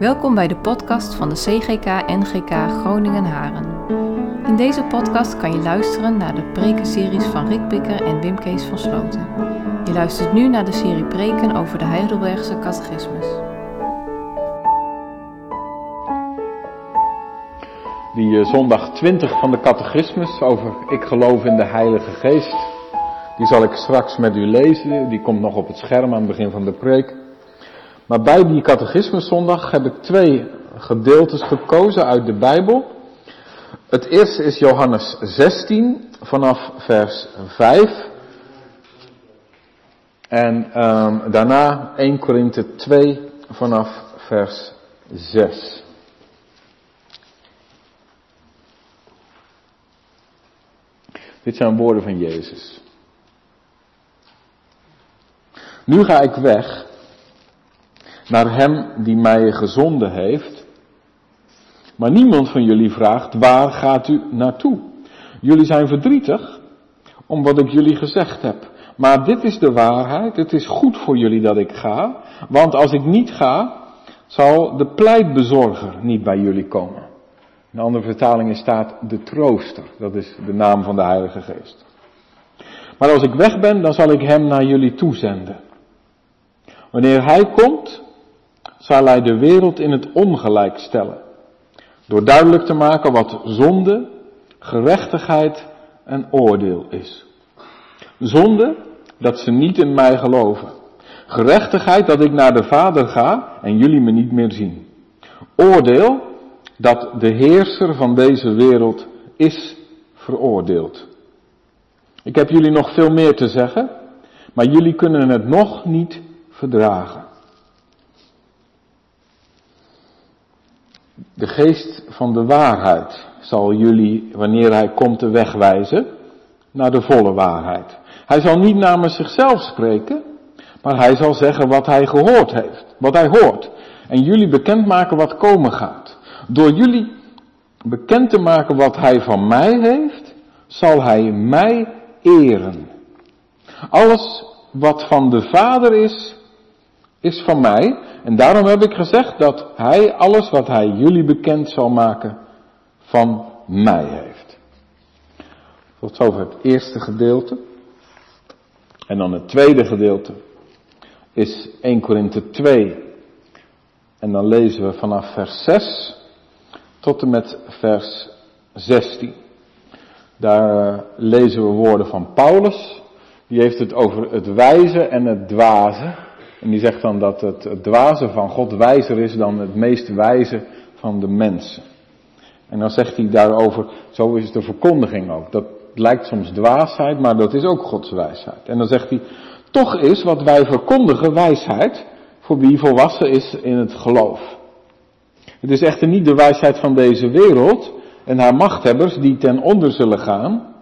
Welkom bij de podcast van de CGK NGK Groningen Haren. In deze podcast kan je luisteren naar de prekenseries van Rick Bikker en Wim Kees van Sloten. Je luistert nu naar de serie preken over de Heidelbergse catechismus. Die eh, zondag 20 van de catechismus over ik geloof in de Heilige Geest. Die zal ik straks met u lezen. Die komt nog op het scherm aan het begin van de preek. Maar bij die catechismuszondag heb ik twee gedeeltes gekozen uit de Bijbel. Het eerste is Johannes 16 vanaf vers 5. En um, daarna 1 Korinthe 2 vanaf vers 6. Dit zijn woorden van Jezus. Nu ga ik weg naar Hem die mij gezonden heeft. Maar niemand van jullie vraagt, waar gaat u naartoe? Jullie zijn verdrietig om wat ik jullie gezegd heb. Maar dit is de waarheid, het is goed voor jullie dat ik ga, want als ik niet ga, zal de pleitbezorger niet bij jullie komen. In andere vertalingen staat de trooster, dat is de naam van de Heilige Geest. Maar als ik weg ben, dan zal ik hem naar jullie toezenden. Wanneer hij komt, zal hij de wereld in het ongelijk stellen. Door duidelijk te maken wat zonde, gerechtigheid en oordeel is. Zonde, dat ze niet in mij geloven. Gerechtigheid, dat ik naar de Vader ga en jullie me niet meer zien. Oordeel, dat de heerser van deze wereld is veroordeeld. Ik heb jullie nog veel meer te zeggen, maar jullie kunnen het nog niet verdragen. De geest van de waarheid zal jullie, wanneer hij komt, de weg wijzen naar de volle waarheid. Hij zal niet namens zichzelf spreken, maar hij zal zeggen wat hij gehoord heeft, wat hij hoort. En jullie bekendmaken wat komen gaat. Door jullie bekend te maken wat hij van mij heeft, zal hij mij eren. Alles wat van de Vader is, is van mij. En daarom heb ik gezegd dat hij alles wat hij jullie bekend zal maken van mij heeft. Tot zover het eerste gedeelte. En dan het tweede gedeelte is 1 Korinthe 2. En dan lezen we vanaf vers 6 tot en met vers 16. Daar eh, lezen we woorden van Paulus. Die heeft het over het wijze en het dwaze. En die zegt dan dat het, het van God wijzer is dan het meest wijze van de mensen. En dan zegt hij daarover, zo is de verkondiging ook. Dat lijkt soms dwaasheid, maar dat is ook Gods wijsheid. En dan zegt hij, toch is wat wij verkondigen wijsheid voor wie volwassen is in het geloof. Het is echter niet de wijsheid van deze wereld en haar machthebbers die ten onder zullen gaan.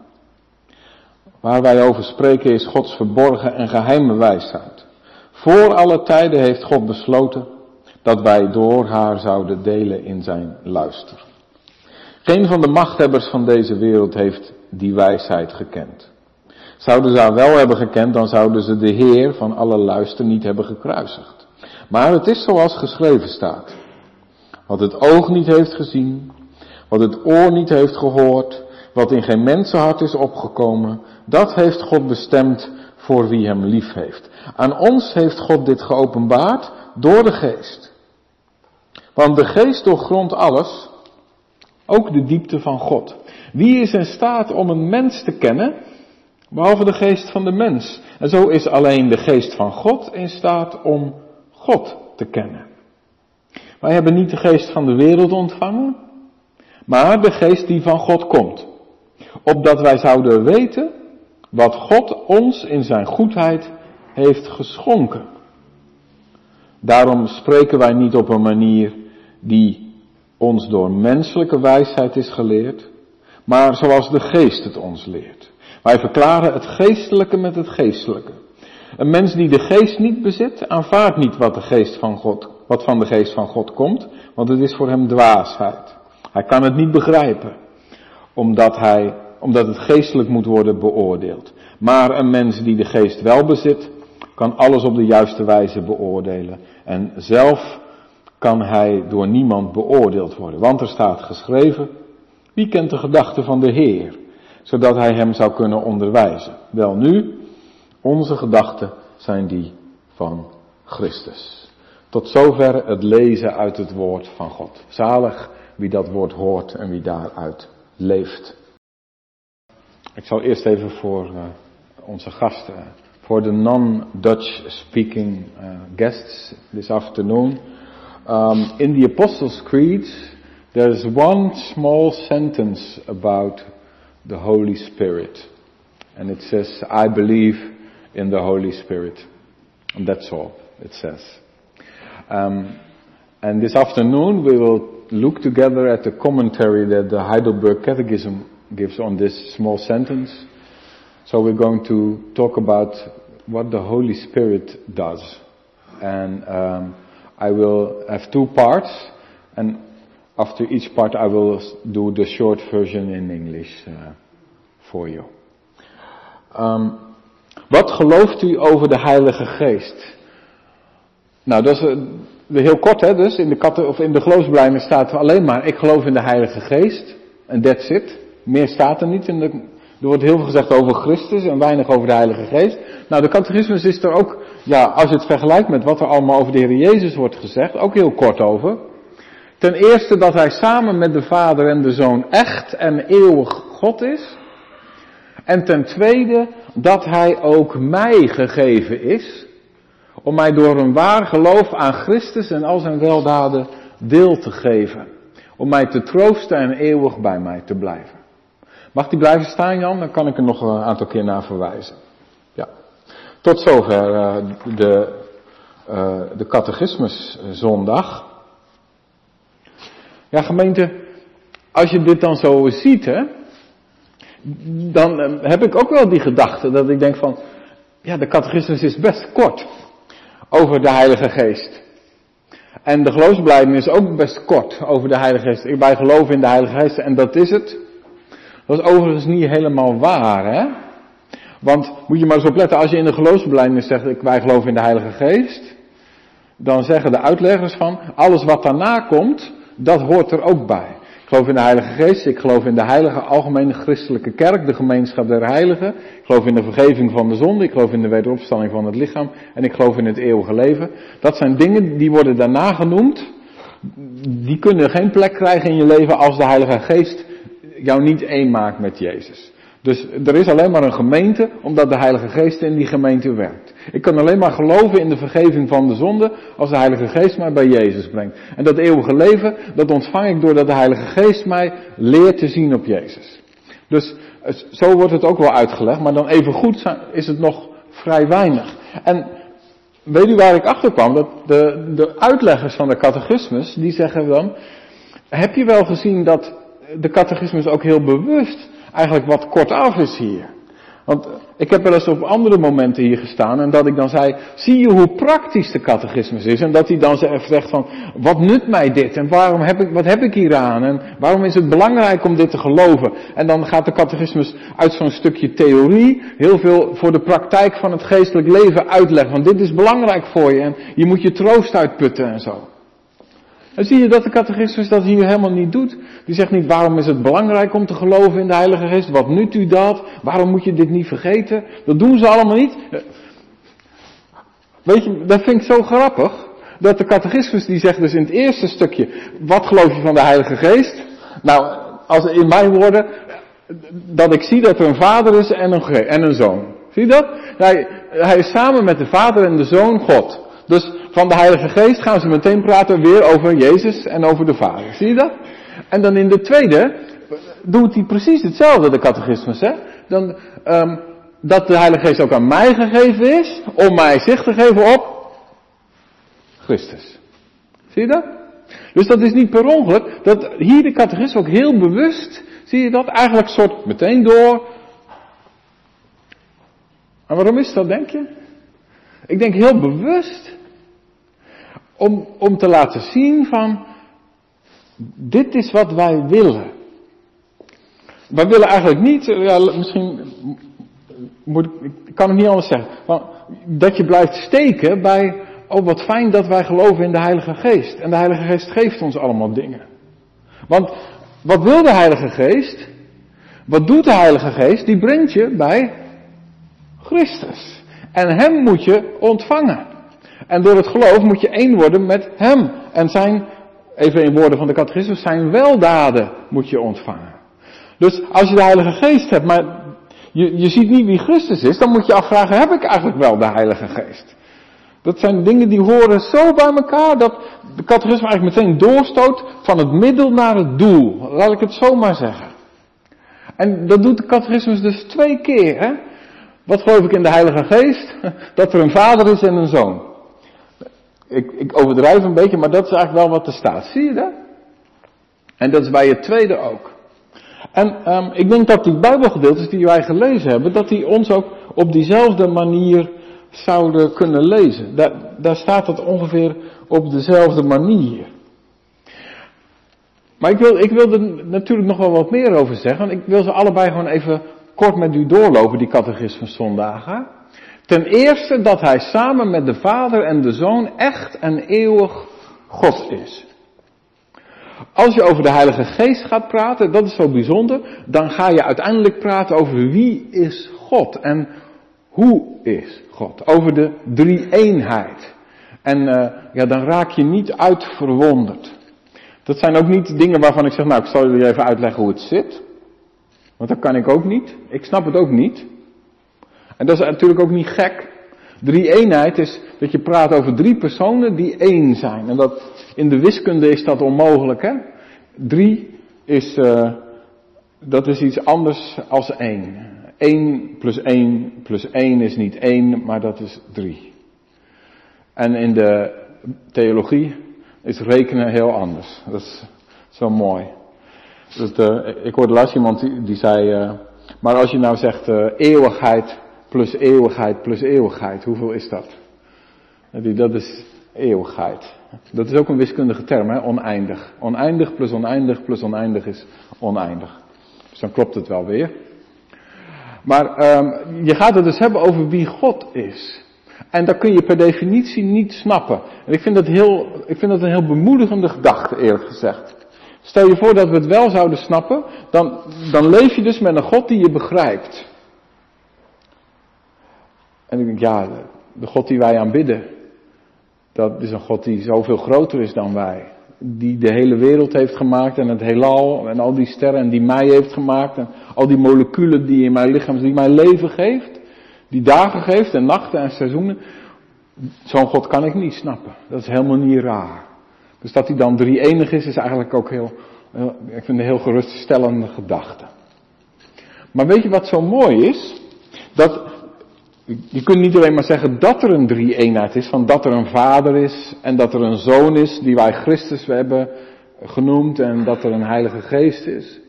Waar wij over spreken is Gods verborgen en geheime wijsheid. Voor alle tijden heeft God besloten dat wij door haar zouden delen in zijn luister. Geen van de machthebbers van deze wereld heeft die wijsheid gekend. Zouden ze haar wel hebben gekend, dan zouden ze de Heer van alle luister niet hebben gekruisigd. Maar het is zoals geschreven staat. Wat het oog niet heeft gezien, wat het oor niet heeft gehoord, wat in geen mensenhart is opgekomen, dat heeft God bestemd voor wie hem lief heeft. Aan ons heeft God dit geopenbaard door de geest. Want de geest doorgrondt alles, ook de diepte van God. Wie is in staat om een mens te kennen, behalve de geest van de mens? En zo is alleen de geest van God in staat om God te kennen. Wij hebben niet de geest van de wereld ontvangen, maar de geest die van God komt. Opdat wij zouden weten wat God ons in zijn goedheid heeft geschonken. Daarom spreken wij niet op een manier die ons door menselijke wijsheid is geleerd, maar zoals de geest het ons leert. Wij verklaren het geestelijke met het geestelijke. Een mens die de geest niet bezit, aanvaardt niet wat, de geest van God, wat van de geest van God komt, want het is voor hem dwaasheid. Hij kan het niet begrijpen, omdat, hij, omdat het geestelijk moet worden beoordeeld. Maar een mens die de geest wel bezit, kan alles op de juiste wijze beoordelen en zelf kan hij door niemand beoordeeld worden. Want er staat geschreven, wie kent de gedachten van de Heer, zodat hij hem zou kunnen onderwijzen? Wel nu, onze gedachten zijn die van Christus. Tot zover het lezen uit het woord van God. Zalig wie dat woord hoort en wie daaruit leeft. Ik zal eerst even voor uh, onze gasten, voor de non-Dutch speaking uh, guests this afternoon. Um, in the Apostles' Creed, there's one small sentence about the Holy Spirit. And it says, I believe in the Holy Spirit. And that's all it says. Um, and this afternoon we will look together at the commentary that the Heidelberg Catechism gives on this small sentence. So we're going to talk about what the Holy Spirit does. And um, I will have two parts, and after each part I will do the short version in English uh, for you. Um, wat gelooft u over de Heilige Geest? Nou, dat is uh, heel kort, hè, dus in de, katten, of in de geloofsbelijdenis staat alleen maar, ik geloof in de Heilige Geest, en that's it. Meer staat er niet. De, er wordt heel veel gezegd over Christus en weinig over de Heilige Geest. Nou, de catechismus is er ook, ja, als je het vergelijkt met wat er allemaal over de Heer Jezus wordt gezegd, ook heel kort over. Ten eerste dat hij samen met de Vader en de Zoon echt en eeuwig God is. En ten tweede dat hij ook mij gegeven is, om mij door een waar geloof aan Christus en al zijn weldaden deel te geven. Om mij te troosten en eeuwig bij mij te blijven. Mag die blijven staan, Jan? Dan kan ik er nog een aantal keer naar verwijzen. Ja. Tot zover uh, de, uh, de catechismus zondag. Ja, gemeente, als je dit dan zo ziet, hè, dan uh, heb ik ook wel die gedachte dat ik denk van, ja, de catechismus is best kort over de Heilige Geest. En de geloofsbelijdenis is ook best kort over de Heilige Geest. Wij geloven in de Heilige Geest en dat is het. Dat is overigens niet helemaal waar, hè? Want moet je maar eens opletten, als je in de geloofsbelijdenis zegt, wij geloven in de Heilige Geest, dan zeggen de uitleggers van, alles wat daarna komt, dat hoort er ook bij. Ik geloof in de Heilige Geest, ik geloof in de heilige algemene christelijke kerk, de gemeenschap der heiligen. Ik geloof in de vergeving van de zonde, ik geloof in de wederopstanding van het lichaam en ik geloof in het eeuwige leven. Dat zijn dingen die worden daarna genoemd. Die kunnen geen plek krijgen in je leven als de Heilige Geest jou niet één maakt met Jezus. Dus er is alleen maar een gemeente, omdat de Heilige Geest in die gemeente werkt. Ik kan alleen maar geloven in de vergeving van de zonde, als de Heilige Geest mij bij Jezus brengt. En dat eeuwige leven, dat ontvang ik doordat de Heilige Geest mij leert te zien op Jezus. Dus zo wordt het ook wel uitgelegd, maar dan even goed is het nog vrij weinig. En weet u waar ik achter kwam? Dat de, de uitleggers van de catechismus, die zeggen dan, heb je wel gezien dat de catechismus ook heel bewust eigenlijk wat kortaf is hier. Want ik heb wel eens op andere momenten hier gestaan en dat ik dan zei, zie je hoe praktisch de catechismus is? En dat hij dan zegt van, wat nut mij dit? En waarom heb ik, wat heb ik hier aan? En waarom is het belangrijk om dit te geloven? En dan gaat de catechismus uit zo'n stukje theorie heel veel voor de praktijk van het geestelijk leven uitleggen. Want dit is belangrijk voor je en je moet je troost uitputten en zo. En zie je dat de catechismus dat hier helemaal niet doet. Die zegt niet waarom is het belangrijk om te geloven in de Heilige Geest. Wat nut u dat? Waarom moet je dit niet vergeten? Dat doen ze allemaal niet. Weet je, dat vind ik zo grappig. Dat de catechismus die zegt dus in het eerste stukje. Wat geloof je van de Heilige Geest? Nou, als in mijn woorden. Dat ik zie dat er een vader is en een, en een zoon. Zie je dat? Hij, hij is samen met de vader en de zoon God. Dus van de Heilige Geest gaan ze meteen praten weer over Jezus en over de Vader. Zie je dat? En dan in de tweede doet hij precies hetzelfde, de catechismus. Hè? Dan, um, dat de Heilige Geest ook aan mij gegeven is, om mij zicht te geven op Christus. Zie je dat? Dus dat is niet per ongeluk, dat hier de catechismus ook heel bewust, zie je dat, eigenlijk soort meteen door. En waarom is dat, denk je? Ik denk heel bewust om, om te laten zien van, dit is wat wij willen. Wij willen eigenlijk niet, ja, misschien moet ik, kan het niet anders zeggen, dat je blijft steken bij oh wat fijn dat wij geloven in de Heilige Geest. En de Heilige Geest geeft ons allemaal dingen. Want wat wil de Heilige Geest? Wat doet de Heilige Geest? Die brengt je bij Christus. En Hem moet je ontvangen. En door het geloof moet je één worden met Hem. En zijn, even in woorden van de catechismus, zijn weldaden moet je ontvangen. Dus als je de Heilige Geest hebt, maar je, je ziet niet wie Christus is, dan moet je afvragen, heb ik eigenlijk wel de Heilige Geest? Dat zijn dingen die horen zo bij elkaar dat de catechisme eigenlijk meteen doorstoot van het middel naar het doel. Laat ik het zo maar zeggen. En dat doet de catechismus dus twee keer. Hè? Wat geloof ik in de Heilige Geest? Dat er een vader is en een zoon. Ik, ik overdrijf een beetje, maar dat is eigenlijk wel wat er staat. Zie je dat? En dat is bij het tweede ook. En um, ik denk dat die Bijbelgedeeltes die wij gelezen hebben, dat die ons ook op diezelfde manier zouden kunnen lezen. Daar, daar staat het ongeveer op dezelfde manier. Maar ik wil, ik wil er natuurlijk nog wel wat meer over zeggen. Ik wil ze allebei gewoon even kort met u doorlopen, die catechisme zondagen. Ten eerste dat hij samen met de Vader en de Zoon echt en eeuwig God is. Als je over de Heilige Geest gaat praten, dat is zo bijzonder, dan ga je uiteindelijk praten over wie is God en hoe is God. Over de drie-eenheid. En uh, ja, dan raak je niet uitverwonderd. Dat zijn ook niet dingen waarvan ik zeg, nou, ik zal jullie even uitleggen hoe het zit. Want dat kan ik ook niet. Ik snap het ook niet. En dat is natuurlijk ook niet gek. Drie-eenheid is dat je praat over drie personen die één zijn. En dat, in de wiskunde is dat onmogelijk, hè? Drie is, uh, dat is iets anders als één. 1 plus 1 plus 1 is niet 1, maar dat is 3. En in de theologie is rekenen heel anders. Dat is zo mooi. De, ik hoorde laatst iemand die, die zei, uh, maar als je nou zegt uh, eeuwigheid plus eeuwigheid plus eeuwigheid, hoeveel is dat? Dat is eeuwigheid. Dat is ook een wiskundige term, hè? oneindig. Oneindig plus oneindig plus oneindig is oneindig. Dus dan klopt het wel weer. Maar um, je gaat het dus hebben over wie God is. En dat kun je per definitie niet snappen. En ik vind dat, heel, ik vind dat een heel bemoedigende gedachte, eerlijk gezegd. Stel je voor dat we het wel zouden snappen, dan, dan leef je dus met een God die je begrijpt. En ik denk, ja, de God die wij aanbidden, dat is een God die zoveel groter is dan wij. Die de hele wereld heeft gemaakt en het heelal en al die sterren en die mij heeft gemaakt en al die moleculen die in mijn lichaam, die mijn leven geeft. Die dagen geeft en nachten en seizoenen. Zo'n God kan ik niet snappen. Dat is helemaal niet raar. Dus dat hij dan drie enig is, is eigenlijk ook heel, ik vind een heel geruststellende gedachte. Maar weet je wat zo mooi is? Dat je kunt niet alleen maar zeggen dat er een drie-eenheid is, van dat er een vader is en dat er een zoon is die wij Christus hebben genoemd en dat er een heilige geest is.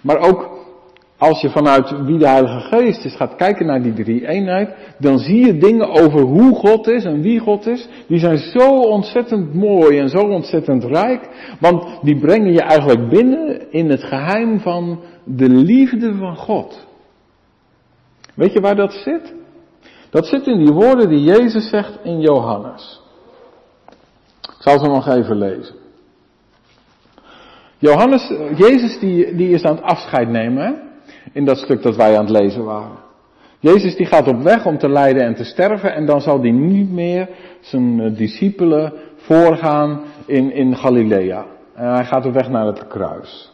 Maar ook als je vanuit wie de heilige geest is gaat kijken naar die drie-eenheid, dan zie je dingen over hoe God is en wie God is, die zijn zo ontzettend mooi en zo ontzettend rijk, want die brengen je eigenlijk binnen in het geheim van de liefde van God. Weet je waar dat zit? Dat zit in die woorden die Jezus zegt in Johannes. Ik zal ze nog even lezen. Johannes, Jezus die, die is aan het afscheid nemen, hè? in dat stuk dat wij aan het lezen waren. Jezus die gaat op weg om te lijden en te sterven en dan zal hij niet meer zijn eh, discipelen voorgaan in, in Galilea. En hij gaat op weg naar het kruis.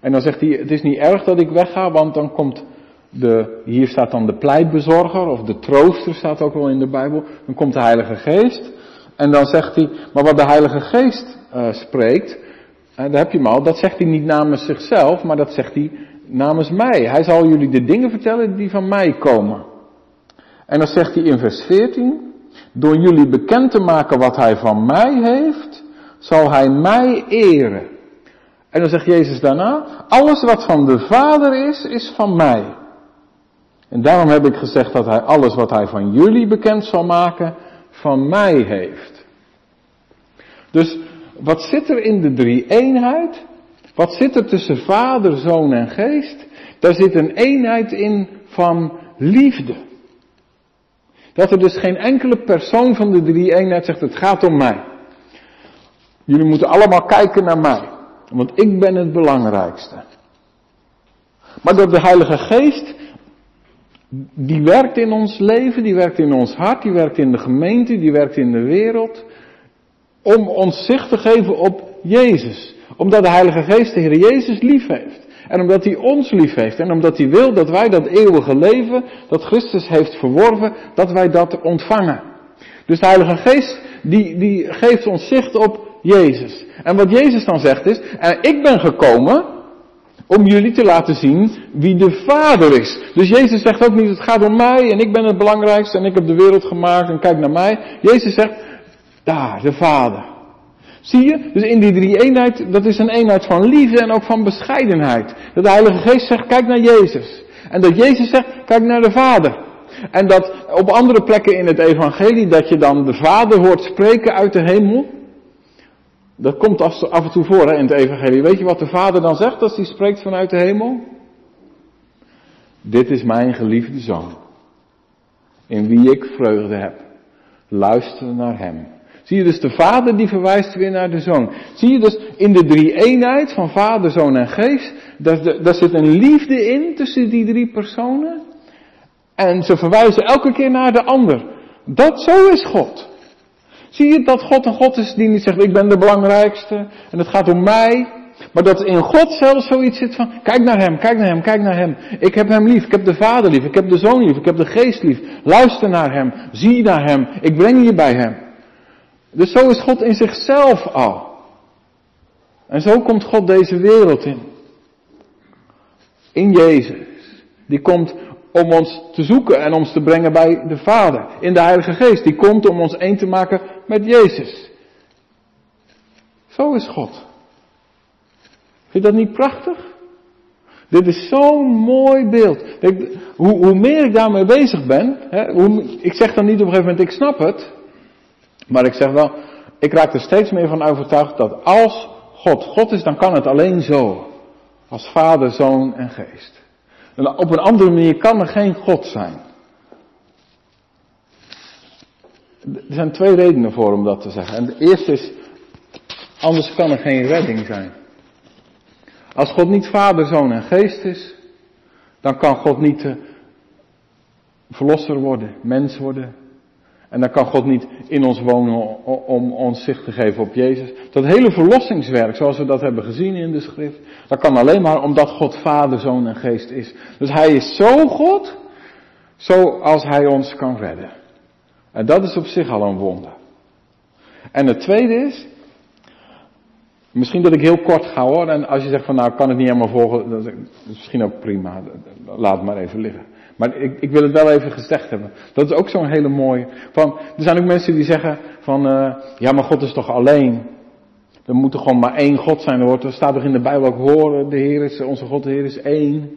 En dan zegt hij, het is niet erg dat ik wegga, want dan komt de, hier staat dan de pleitbezorger of de trooster staat ook wel in de Bijbel. Dan komt de Heilige Geest en dan zegt hij, maar wat de Heilige Geest uh, spreekt, en daar heb je hem al, dat zegt hij niet namens zichzelf, maar dat zegt hij namens mij. Hij zal jullie de dingen vertellen die van mij komen. En dan zegt hij in vers 14, door jullie bekend te maken wat hij van mij heeft, zal hij mij eren. En dan zegt Jezus daarna, alles wat van de Vader is, is van mij. En daarom heb ik gezegd dat hij alles wat hij van jullie bekend zal maken, van mij heeft. Dus wat zit er in de drie eenheid? Wat zit er tussen Vader, Zoon en Geest? Daar zit een eenheid in van liefde. Dat er dus geen enkele persoon van de drie eenheid zegt, het gaat om mij. Jullie moeten allemaal kijken naar mij. Want ik ben het belangrijkste. Maar dat de Heilige Geest, die werkt in ons leven, die werkt in ons hart, die werkt in de gemeente, die werkt in de wereld. Om ons zicht te geven op Jezus. Omdat de Heilige Geest de Heer Jezus lief heeft. En omdat hij ons lief heeft. En omdat hij wil dat wij dat eeuwige leven, dat Christus heeft verworven, dat wij dat ontvangen. Dus de Heilige Geest, die, die geeft ons zicht op Jezus. En wat Jezus dan zegt is, ik ben gekomen om jullie te laten zien wie de Vader is. Dus Jezus zegt ook niet, het gaat om mij en ik ben het belangrijkste en ik heb de wereld gemaakt en kijk naar mij. Jezus zegt, daar, de Vader. Zie je? Dus in die drie eenheid, dat is een eenheid van liefde en ook van bescheidenheid. Dat de Heilige Geest zegt, kijk naar Jezus. En dat Jezus zegt, kijk naar de Vader. En dat op andere plekken in het evangelie, dat je dan de Vader hoort spreken uit de hemel. Dat komt af en toe voor hè, in het evangelie. Weet je wat de Vader dan zegt als hij spreekt vanuit de hemel? Dit is mijn geliefde zoon. In wie ik vreugde heb. Luister naar hem. Zie je dus de Vader die verwijst weer naar de Zoon. Zie je dus in de drie eenheid van Vader, Zoon en Geest, daar, daar zit een liefde in tussen die drie personen. En ze verwijzen elke keer naar de ander. Dat zo is God. Zie je dat God een God is die niet zegt ik ben de belangrijkste en het gaat om mij. Maar dat in God zelfs zoiets zit van kijk naar hem, kijk naar hem, kijk naar hem. Ik heb hem lief, ik heb de Vader lief, ik heb de Zoon lief, ik heb de Geest lief. Luister naar hem, zie naar hem, ik breng je bij hem. Dus zo is God in zichzelf al. En zo komt God deze wereld in. In Jezus. Die komt om ons te zoeken en ons te brengen bij de Vader. In de Heilige Geest. Die komt om ons één te maken met Jezus. Zo is God. Vind je dat niet prachtig? Dit is zo'n mooi beeld. hoe, hoe, meer ik daarmee bezig ben, hè, hoe, ik zeg dan niet op een gegeven moment, ik snap het. Maar ik zeg wel, ik raak er steeds meer van overtuigd dat als God God is, dan kan het alleen zo. Als Vader, Zoon en Geest. Op een andere manier kan er geen God zijn. Er zijn twee redenen voor om dat te zeggen. En de eerste is, anders kan er geen redding zijn. Als God niet Vader, Zoon en Geest is, dan kan God niet uh, verlosser worden, mens worden, en dan kan God niet in ons wonen om ons zicht te geven op Jezus. Dat hele verlossingswerk, zoals we dat hebben gezien in de schrift, dat kan alleen maar omdat God Vader, Zoon en Geest is. Dus Hij is zo God, zoals Hij ons kan redden. En dat is op zich al een wonder. En het tweede is, misschien dat ik heel kort ga hoor, en als je zegt van nou kan het niet helemaal volgen, dat is misschien ook prima, laat het maar even liggen. Maar ik, ik wil het wel even gezegd hebben. Dat is ook zo'n hele mooie. Van, er zijn ook mensen die zeggen van, uh, ja maar God is toch alleen. Er moet er gewoon maar één God zijn. Er, wordt, er staat toch in de Bijbel ook horen, de Heer is, onze God de Heer is één.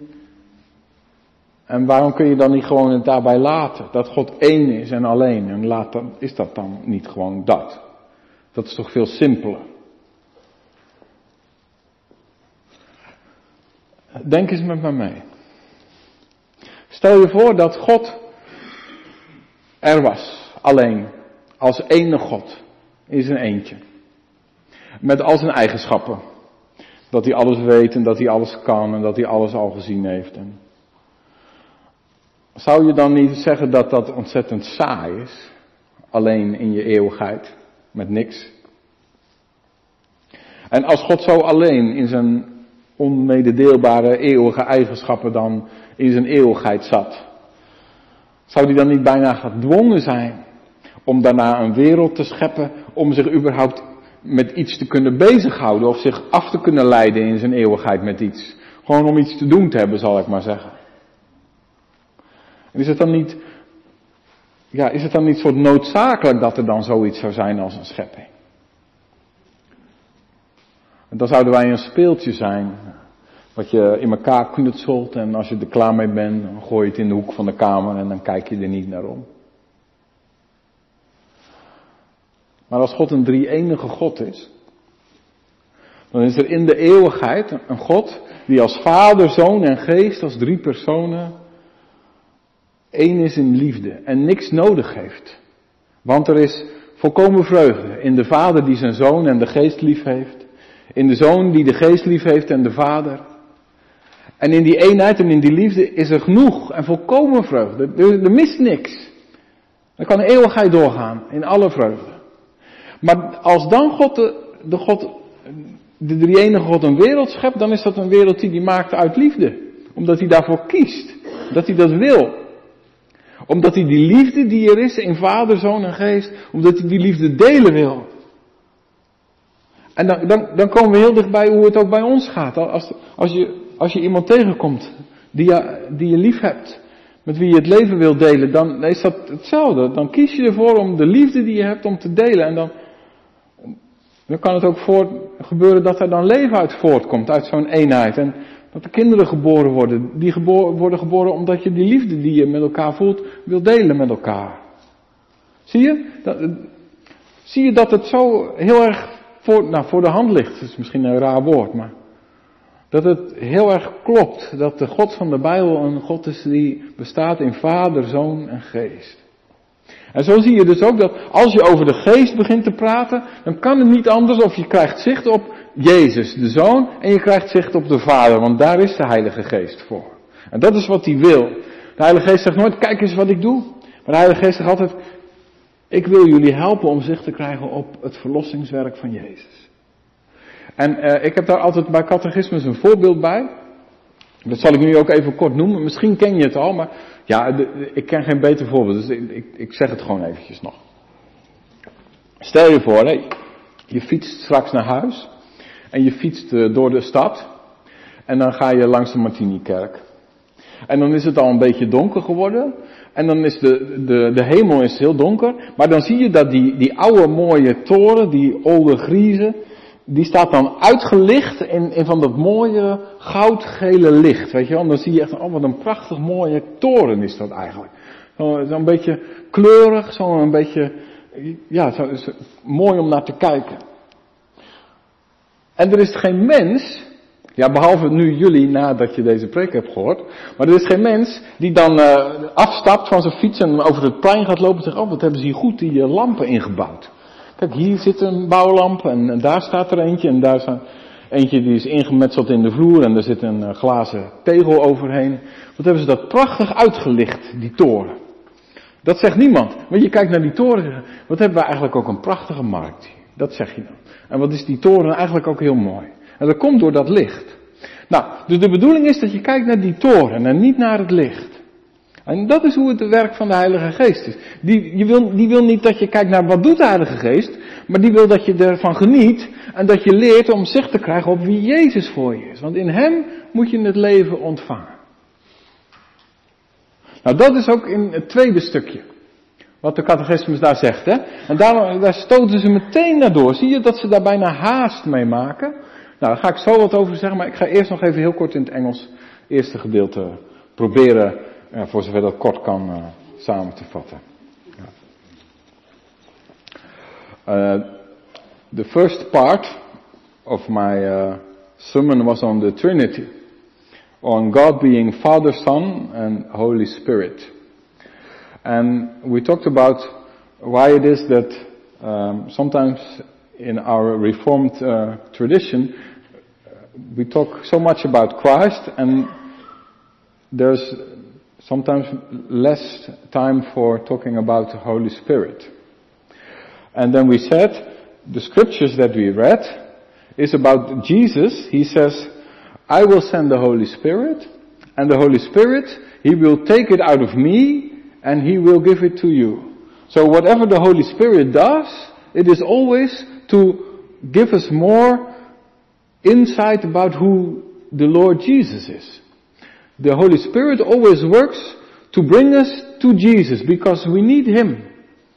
En waarom kun je dan niet gewoon het daarbij laten? Dat God één is en alleen. En is dat dan niet gewoon dat? Dat is toch veel simpeler. Denk eens met me mee. Stel je voor dat God er was, alleen, als ene God, in zijn eentje. Met al zijn eigenschappen. Dat hij alles weet en dat hij alles kan en dat hij alles al gezien heeft. En zou je dan niet zeggen dat dat ontzettend saai is? Alleen in je eeuwigheid, met niks. En als God zo alleen in zijn onmededeelbare eeuwige eigenschappen dan in zijn eeuwigheid zat. Zou die dan niet bijna gedwongen zijn om daarna een wereld te scheppen, om zich überhaupt met iets te kunnen bezighouden of zich af te kunnen leiden in zijn eeuwigheid met iets. Gewoon om iets te doen te hebben, zal ik maar zeggen. En is het dan niet, ja, is het dan niet soort noodzakelijk dat er dan zoiets zou zijn als een schepping? En dan zouden wij een speeltje zijn, wat je in elkaar knutselt en als je er klaar mee bent, dan gooi je het in de hoek van de kamer en dan kijk je er niet naar om. Maar als God een drie-enige God is, dan is er in de eeuwigheid een God die als Vader, Zoon en Geest, als drie personen, één is in liefde en niks nodig heeft. Want er is volkomen vreugde in de vader die zijn zoon en de geest lief heeft. In de zoon die de geest lief heeft en de vader. En in die eenheid en in die liefde is er genoeg en volkomen vreugde. Er, mist niks. Dan kan eeuwigheid doorgaan in alle vreugde. Maar als dan God de, de God, de drie enige God een wereld schept, dan is dat een wereld die hij maakt uit liefde. Omdat hij daarvoor kiest. Dat hij dat wil. Omdat hij die liefde die er is in Vader, Zoon en Geest, omdat hij die liefde delen wil. En dan, dan, dan komen we heel dichtbij hoe het ook bij ons gaat. Als, als, je, als je iemand tegenkomt die je, die je lief hebt, met wie je het leven wilt delen, dan is dat hetzelfde. Dan kies je ervoor om de liefde die je hebt om te delen. En dan, dan kan het ook voor, gebeuren dat er dan leven uit voortkomt, uit zo'n eenheid. En dat er kinderen geboren worden, die geboren, worden geboren omdat je die liefde die je met elkaar voelt, wil delen met elkaar. Zie je? Dat, zie je dat het zo heel erg voor, nou, voor de hand ligt? Dat is misschien een raar woord, maar dat het heel erg klopt dat de God van de Bijbel een God is die bestaat in Vader, Zoon en Geest. En zo zie je dus ook dat als je over de Geest begint te praten, dan kan het niet anders of je krijgt zicht op Jezus, de Zoon, en je krijgt zicht op de Vader, want daar is de Heilige Geest voor. En dat is wat hij wil. De Heilige Geest zegt nooit, kijk eens wat ik doe. Maar de Heilige Geest zegt altijd, ik wil jullie helpen om zicht te krijgen op het verlossingswerk van Jezus. En uh, ik heb daar altijd bij catechismus een voorbeeld bij. Dat zal ik nu ook even kort noemen. Misschien ken je het al, maar ja, ik ken geen beter voorbeeld. Dus ik, ik, zeg het gewoon eventjes nog. Stel je voor, je fietst straks naar huis. En je fietst uh, door de stad. En dan ga je langs de Martini-kerk. En dan is het al een beetje donker geworden. En dan is de, de, de hemel is heel donker. Maar dan zie je dat die, die oude mooie toren, die oude griezen, die staat dan uitgelicht in, in van dat mooie goudgele licht. Weet je wel? En dan zie je echt, oh wat een prachtig mooie toren is dat eigenlijk. Zo'n zo beetje kleurig, zo'n beetje, ja, zo, zo, mooi om naar te kijken. En er is geen mens, ja behalve nu jullie nadat je deze preek hebt gehoord, maar er is geen mens die dan uh, afstapt van zijn fiets en over het plein gaat lopen en zegt, oh wat hebben ze hier goed die uh, lampen ingebouwd. Kijk, hier zit een bouwlamp en, daar staat er eentje en daar staat eentje die is ingemetseld in de vloer en er zit een uh, glazen tegel overheen. Wat hebben ze dat prachtig uitgelicht, die toren. Dat zegt niemand. Want je kijkt naar die toren wat hebben we eigenlijk ook een prachtige markt. Dat zeg je dan. En wat is die toren eigenlijk ook heel mooi. En dat komt door dat licht. Nou, dus de bedoeling is dat je kijkt naar die toren en niet naar het licht. En dat is hoe het werk van de Heilige Geest is. Die, je wil, die wil niet dat je kijkt naar wat doet de Heilige Geest, maar die wil dat je ervan geniet en dat je leert om zicht te krijgen op wie Jezus voor je is. Want in Hem moet je het leven ontvangen. Nou, dat is ook in het tweede stukje. Wat de catechismus daar zegt, hè. En daar, daar stoten ze meteen naar door. Zie je dat ze daar bijna haast mee maken? Nou, daar ga ik zo wat over zeggen, maar ik ga eerst nog even heel kort in het Engels eerste gedeelte proberen ja, voor zover dat kort kan uh, samen te vatten. Uh, the first part of my sermon was on the Trinity, on God being Father, Son, and Holy Spirit. And we talked about why it is that um, sometimes in our Reformed uh, tradition we talk so much about Christ and there's sometimes less time for talking about the Holy Spirit. And then we said the scriptures that we read is about Jesus. He says, I will send the Holy Spirit and the Holy Spirit, He will take it out of me and He will give it to you. So whatever the Holy Spirit does, it is always to give us more insight about who the Lord Jesus is. The Holy Spirit always works to bring us to Jesus because we need Him.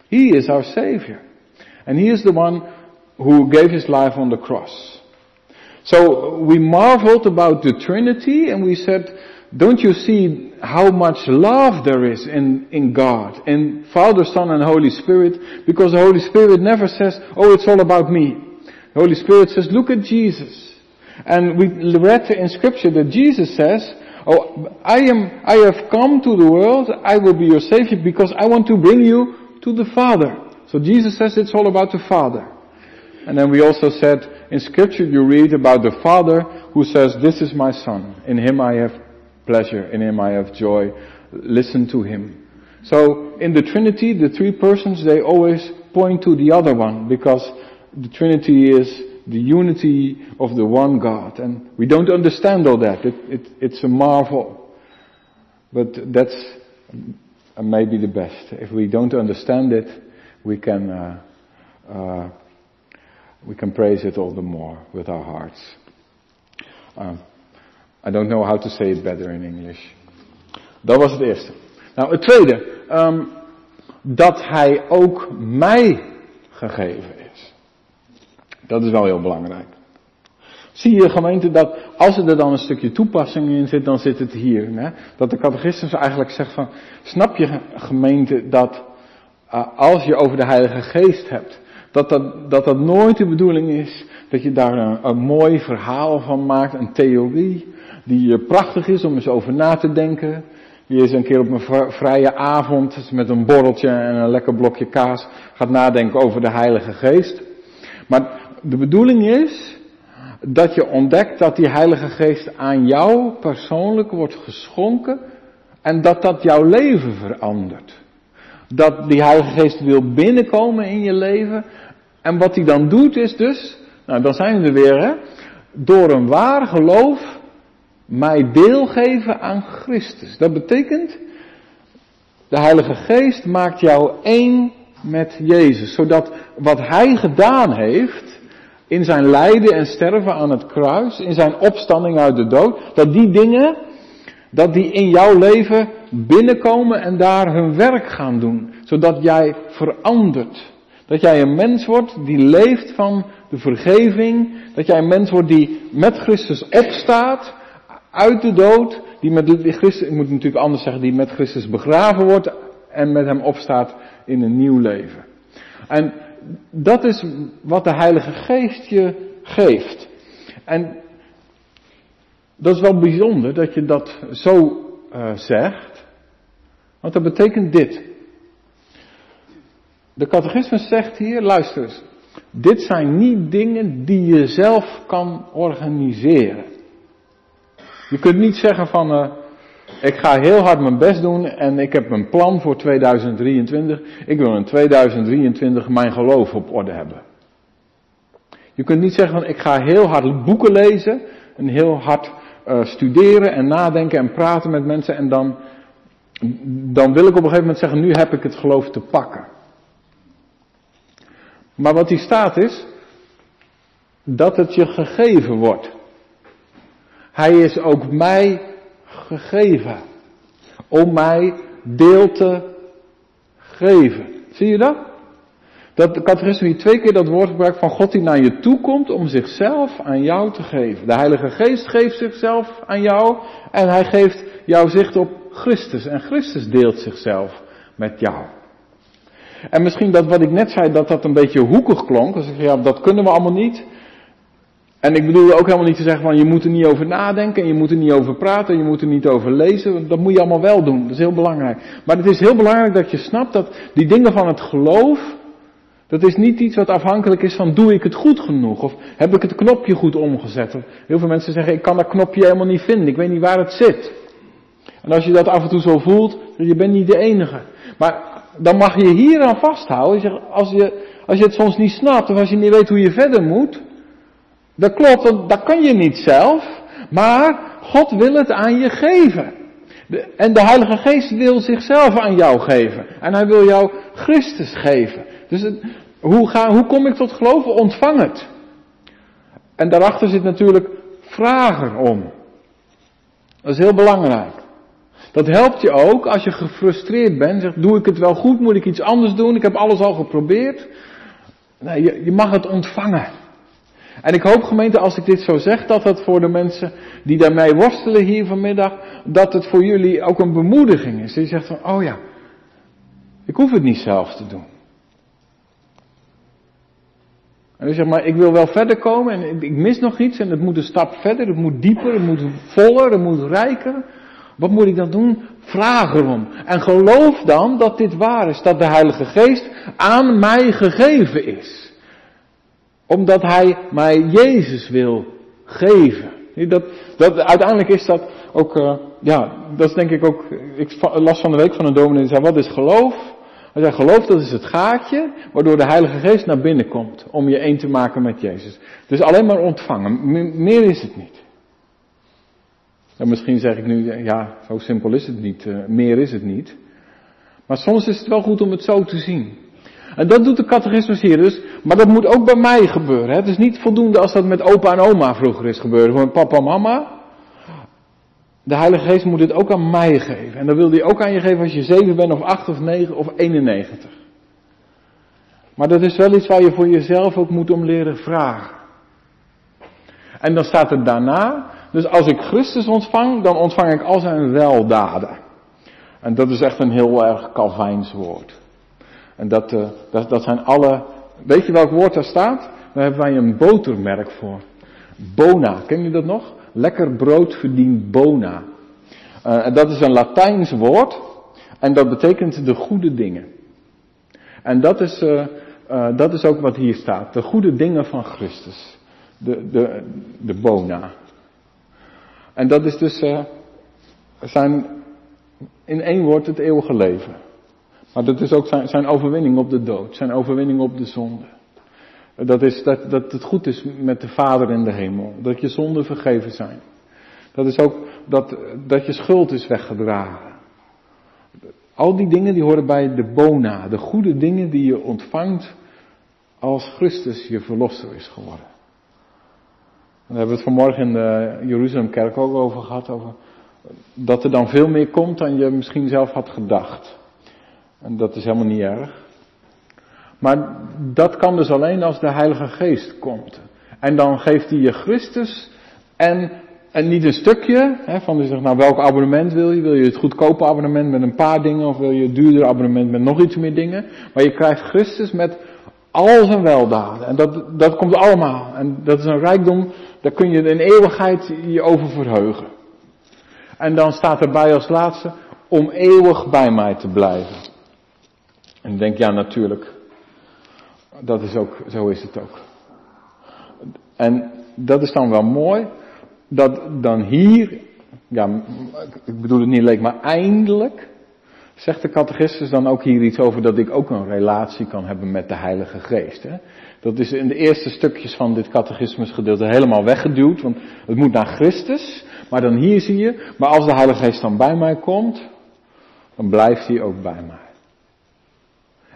He is our Savior. And He is the one who gave His life on the cross. So we marveled about the Trinity and we said, don't you see how much love there is in, in God, in Father, Son and Holy Spirit? Because the Holy Spirit never says, oh it's all about me. The Holy Spirit says, look at Jesus. And we read in scripture that Jesus says, Oh, I am, I have come to the world, I will be your savior because I want to bring you to the Father. So Jesus says it's all about the Father. And then we also said, in scripture you read about the Father who says, this is my Son. In Him I have pleasure, in Him I have joy. Listen to Him. So, in the Trinity, the three persons, they always point to the other one, because the Trinity is the unity of the one God. And we don't understand all that. It, it, it's a marvel. But that's maybe the best. If we don't understand it, we can, uh, uh, we can praise it all the more with our hearts. Uh, I don't know how to say it better in English. Dat was het eerste. Nou, het tweede, um, dat hij ook mij gegeven is. Dat is wel heel belangrijk. Zie je gemeente dat als er dan een stukje toepassing in zit, dan zit het hier. Hè? Dat de catechismus eigenlijk zegt van, snap je gemeente dat uh, als je over de Heilige Geest hebt, dat dat, dat dat nooit de bedoeling is dat je daar een, mooi verhaal van maakt, een theorie, die prachtig is om eens over na te denken, die eens een keer op een vrije avond met een borreltje en een lekker blokje kaas gaat nadenken over de Heilige Geest. Maar de bedoeling is dat je ontdekt dat die Heilige Geest aan jou persoonlijk wordt geschonken en dat dat jouw leven verandert. Dat die Heilige Geest wil binnenkomen in je leven. En wat hij dan doet is dus, nou dan zijn we er weer hè, door een waar geloof mij deelgeven aan Christus. Dat betekent, de Heilige Geest maakt jou één met Jezus, zodat wat Hij gedaan heeft in zijn lijden en sterven aan het kruis, in zijn opstanding uit de dood, dat die dingen, dat die in jouw leven binnenkomen en daar hun werk gaan doen, zodat jij verandert. Dat jij een mens wordt die leeft van de vergeving, dat jij een mens wordt die met Christus opstaat, uit de dood, die met Christus, ik moet natuurlijk anders zeggen, die met Christus begraven wordt en met hem opstaat in een nieuw leven. En dat is wat de Heilige Geest je geeft. En dat is wel bijzonder dat je dat zo uh, zegt, want dat betekent dit. De catechismus zegt hier, luister eens, dit zijn niet dingen die je zelf kan organiseren. Je kunt niet zeggen van, uh, ik ga heel hard mijn best doen en ik heb een plan voor 2023. Ik wil in 2023 mijn geloof op orde hebben. Je kunt niet zeggen van, ik ga heel hard boeken lezen en heel hard uh, studeren en nadenken en praten met mensen en dan, dan wil ik op een gegeven moment zeggen, nu heb ik het geloof te pakken. Maar wat hier staat is, dat het je gegeven wordt. Hij is ook mij gegeven. Om mij deel te geven. Zie je dat? Dat de catechisme twee keer dat woord gebruikt van God die naar je toe komt om zichzelf aan jou te geven. De Heilige Geest geeft zichzelf aan jou en hij geeft jouw zicht op Christus. En Christus deelt zichzelf met jou. En misschien dat wat ik net zei, dat dat een beetje hoekig klonk. Als ik ja, dat kunnen we allemaal niet. En ik bedoel ook helemaal niet te zeggen van je moet er niet over nadenken en je moet er niet over praten en je moet er niet over lezen. Dat moet je allemaal wel doen. Dat is heel belangrijk. Maar het is heel belangrijk dat je snapt dat die dingen van het geloof, dat is niet iets wat afhankelijk is van doe ik het goed genoeg of heb ik het knopje goed omgezet. Heel veel mensen zeggen ik kan dat knopje helemaal niet vinden. Ik weet niet waar het zit. En als je dat af en toe zo voelt, je bent niet de enige. Maar dan mag je hier aan vasthouden. Als je, als je het soms niet snapt of als je niet weet hoe je verder moet, dat klopt, dat kan je niet zelf, maar God wil het aan je geven. en de Heilige Geest wil zichzelf aan jou geven. En hij wil jou Christus geven. Dus hoe, ga, hoe kom ik tot geloven? Ontvang het. En daarachter zit natuurlijk vragen om. Dat is heel belangrijk. Dat helpt je ook als je gefrustreerd bent. Zegt, doe ik het wel goed? Moet ik iets anders doen? Ik heb alles al geprobeerd. Nee, je, je mag het ontvangen. En ik hoop gemeente, als ik dit zo zeg, dat het voor de mensen die daarmee worstelen hier vanmiddag, dat het voor jullie ook een bemoediging is. Dat je zegt van, oh ja, ik hoef het niet zelf te doen. En u zegt maar, ik wil wel verder komen en ik mis nog iets en het moet een stap verder, het moet dieper, het moet voller, het moet rijker. Wat moet ik dan doen? Vraag erom. En geloof dan dat dit waar is, dat de Heilige Geest aan mij gegeven is. Omdat Hij mij Jezus wil geven. Dat, dat, uiteindelijk is dat ook, uh, ja, dat is denk ik ook, ik las van de week van een dominee die zei, wat is geloof? Hij zei, geloof dat is het gaatje waardoor de Heilige Geest naar binnen komt om je één te maken met Jezus. Dus alleen maar ontvangen, meer is het niet. En misschien zeg ik nu, ja, zo simpel is het niet, uh, meer is het niet. Maar soms is het wel goed om het zo te zien. En dat doet de catechismus hier dus, maar dat moet ook bij mij gebeuren. Hè? Het is niet voldoende als dat met opa en oma vroeger is gebeurd, met papa en mama. De Heilige Geest moet het ook aan mij geven. En dan wil hij ook aan je geven als je 7 bent of 8 of 9 of 91. Maar dat is wel iets waar je voor jezelf ook moet om leren vragen. En dan staat er daarna, dus als ik Christus ontvang, dan ontvang ik al zijn weldaden. En dat is echt een heel erg Calvijns woord. En dat, uh, dat, dat zijn alle, weet je welk woord daar staat? Daar hebben wij een botermerk voor. Bona, ken je dat nog? Lekker brood verdient bona. Uh, dat is een Latijns woord. En dat betekent de goede dingen. En dat is, uh, uh, dat is ook wat hier staat. De goede dingen van Christus. De, de, de bona. En dat is dus zijn, in één woord het eeuwige leven. Maar dat is ook zijn, zijn overwinning op de dood. Zijn overwinning op de zonde. Dat is dat, dat het goed is met de Vader in de hemel. Dat je zonden vergeven zijn. Dat is ook dat, dat je schuld is weggedragen. Al die dingen die horen bij de bona. De goede dingen die je ontvangt als Christus je verlosser is geworden. Daar hebben we het vanmorgen in de Jeruzalemkerk ook over gehad. Over dat er dan veel meer komt dan je misschien zelf had gedacht. En dat is helemaal niet erg. Maar dat kan dus alleen als de Heilige Geest komt. En dan geeft hij je Christus en, en niet een stukje, hè, van zegt, nou welk abonnement wil je? Wil je het goedkope abonnement met een paar dingen of wil je het duurdere abonnement met nog iets meer dingen? Maar je krijgt Christus met al zijn weldaden. En dat, dat komt allemaal. En dat is een rijkdom, daar kun je in eeuwigheid je over verheugen. En dan staat erbij als laatste, om eeuwig bij mij te blijven. En denk, ja natuurlijk, dat is ook, zo is het ook. En dat is dan wel mooi, dat dan hier, ja, ik bedoel het niet alleen, maar eindelijk, zegt de catechistus dan ook hier iets over dat ik ook een relatie kan hebben met de Heilige Geest. Hè? Dat is in de eerste stukjes van dit catechismusgedeelte helemaal weggeduwd, want het moet naar Christus. Maar dan hier zie je, maar als de Heilige Geest dan bij mij komt, dan blijft hij ook bij mij.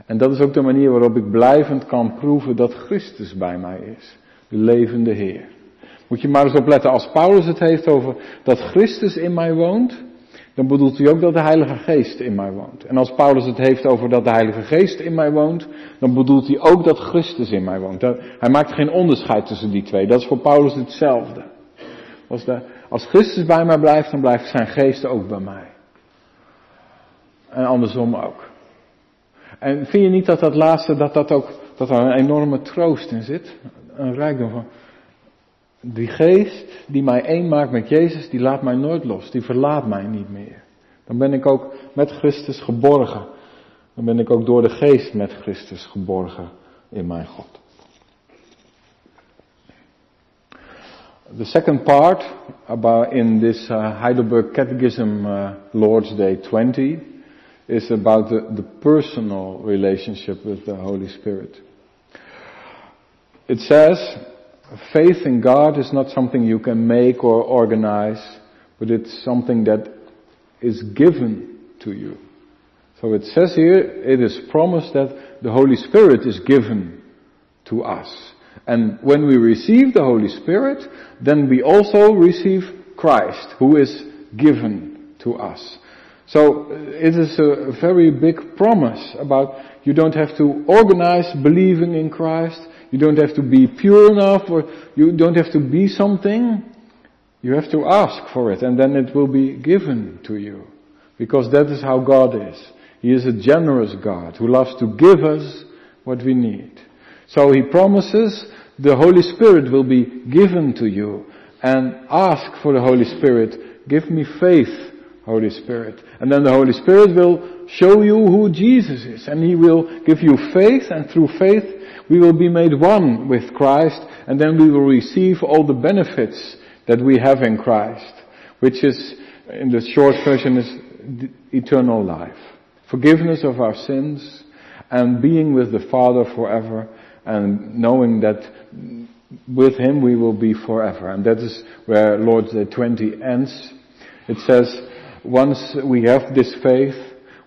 En dat is ook de manier waarop ik blijvend kan proeven dat Christus bij mij is. De levende Heer. Moet je maar eens opletten, als Paulus het heeft over dat Christus in mij woont, dan bedoelt hij ook dat de Heilige Geest in mij woont. En als Paulus het heeft over dat de Heilige Geest in mij woont, dan bedoelt hij ook dat Christus in mij woont. Hij maakt geen onderscheid tussen die twee. Dat is voor Paulus hetzelfde. Als, als Christus bij mij blijft, dan blijft zijn geest ook bij mij. En andersom ook. En vind je niet dat dat laatste, dat dat ook, dat er een enorme troost in zit? Een rijkdom van, die geest die mij één maakt met Jezus, die laat mij nooit los. Die verlaat mij niet meer. Dan ben ik ook met Christus geborgen. Dan ben ik ook door de geest met Christus geborgen in mijn God. The second part about in this uh, Heidelberg Catechism uh, Lord's Day 20 is about the, the personal relationship with the Holy Spirit. It says, faith in God is not something you can make or organize, but it's something that is given to you. So it says here, it is promised that the Holy Spirit is given to us. And when we receive the Holy Spirit, then we also receive Christ, who is given to us. So uh, it is a very big promise about you don't have to organize believing in Christ. You don't have to be pure enough or you don't have to be something. You have to ask for it and then it will be given to you. Because that is how God is. He is a generous God who loves to give us what we need. So he promises the Holy Spirit will be given to you. And ask for the Holy Spirit, give me faith, Holy Spirit. And then the Holy Spirit will show you who Jesus is. And He will give you faith, and through faith we will be made one with Christ, and then we will receive all the benefits that we have in Christ, which is, in the short version, is eternal life. Forgiveness of our sins, and being with the Father forever, and knowing that with Him we will be forever. And that is where Lord's Day 20 ends. It says, once we have this faith,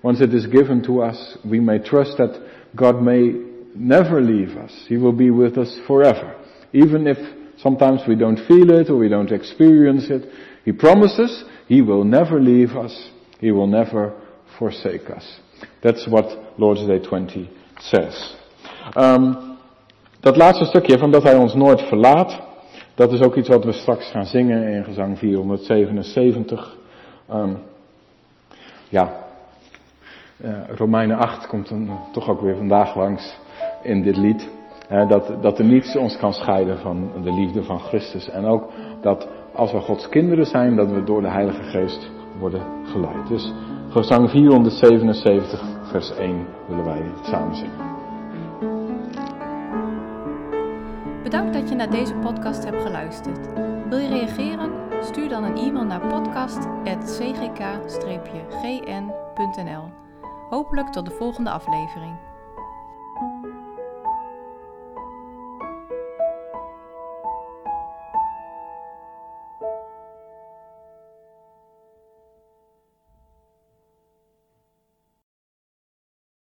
once it is given to us, we may trust that God may never leave us. He will be with us forever. Even if sometimes we don't feel it or we don't experience it, He promises He will never leave us. He will never forsake us. That's what Lord's Day 20 says. Um, dat laatste stukje van dat Hij ons nooit verlaat, dat is ook iets wat we straks gaan zingen in gezang 477. Um, ja, uh, Romeinen 8 komt dan toch ook weer vandaag langs in dit lied. Uh, dat, dat er niets ons kan scheiden van de liefde van Christus. En ook dat als we Gods kinderen zijn, dat we door de Heilige Geest worden geleid. Dus gezang 477, vers 1 willen wij samen zingen. Bedankt dat je naar deze podcast hebt geluisterd. Wil je reageren? Stuur dan een e-mail naar podcast.cgk-gn.nl. Hopelijk tot de volgende aflevering.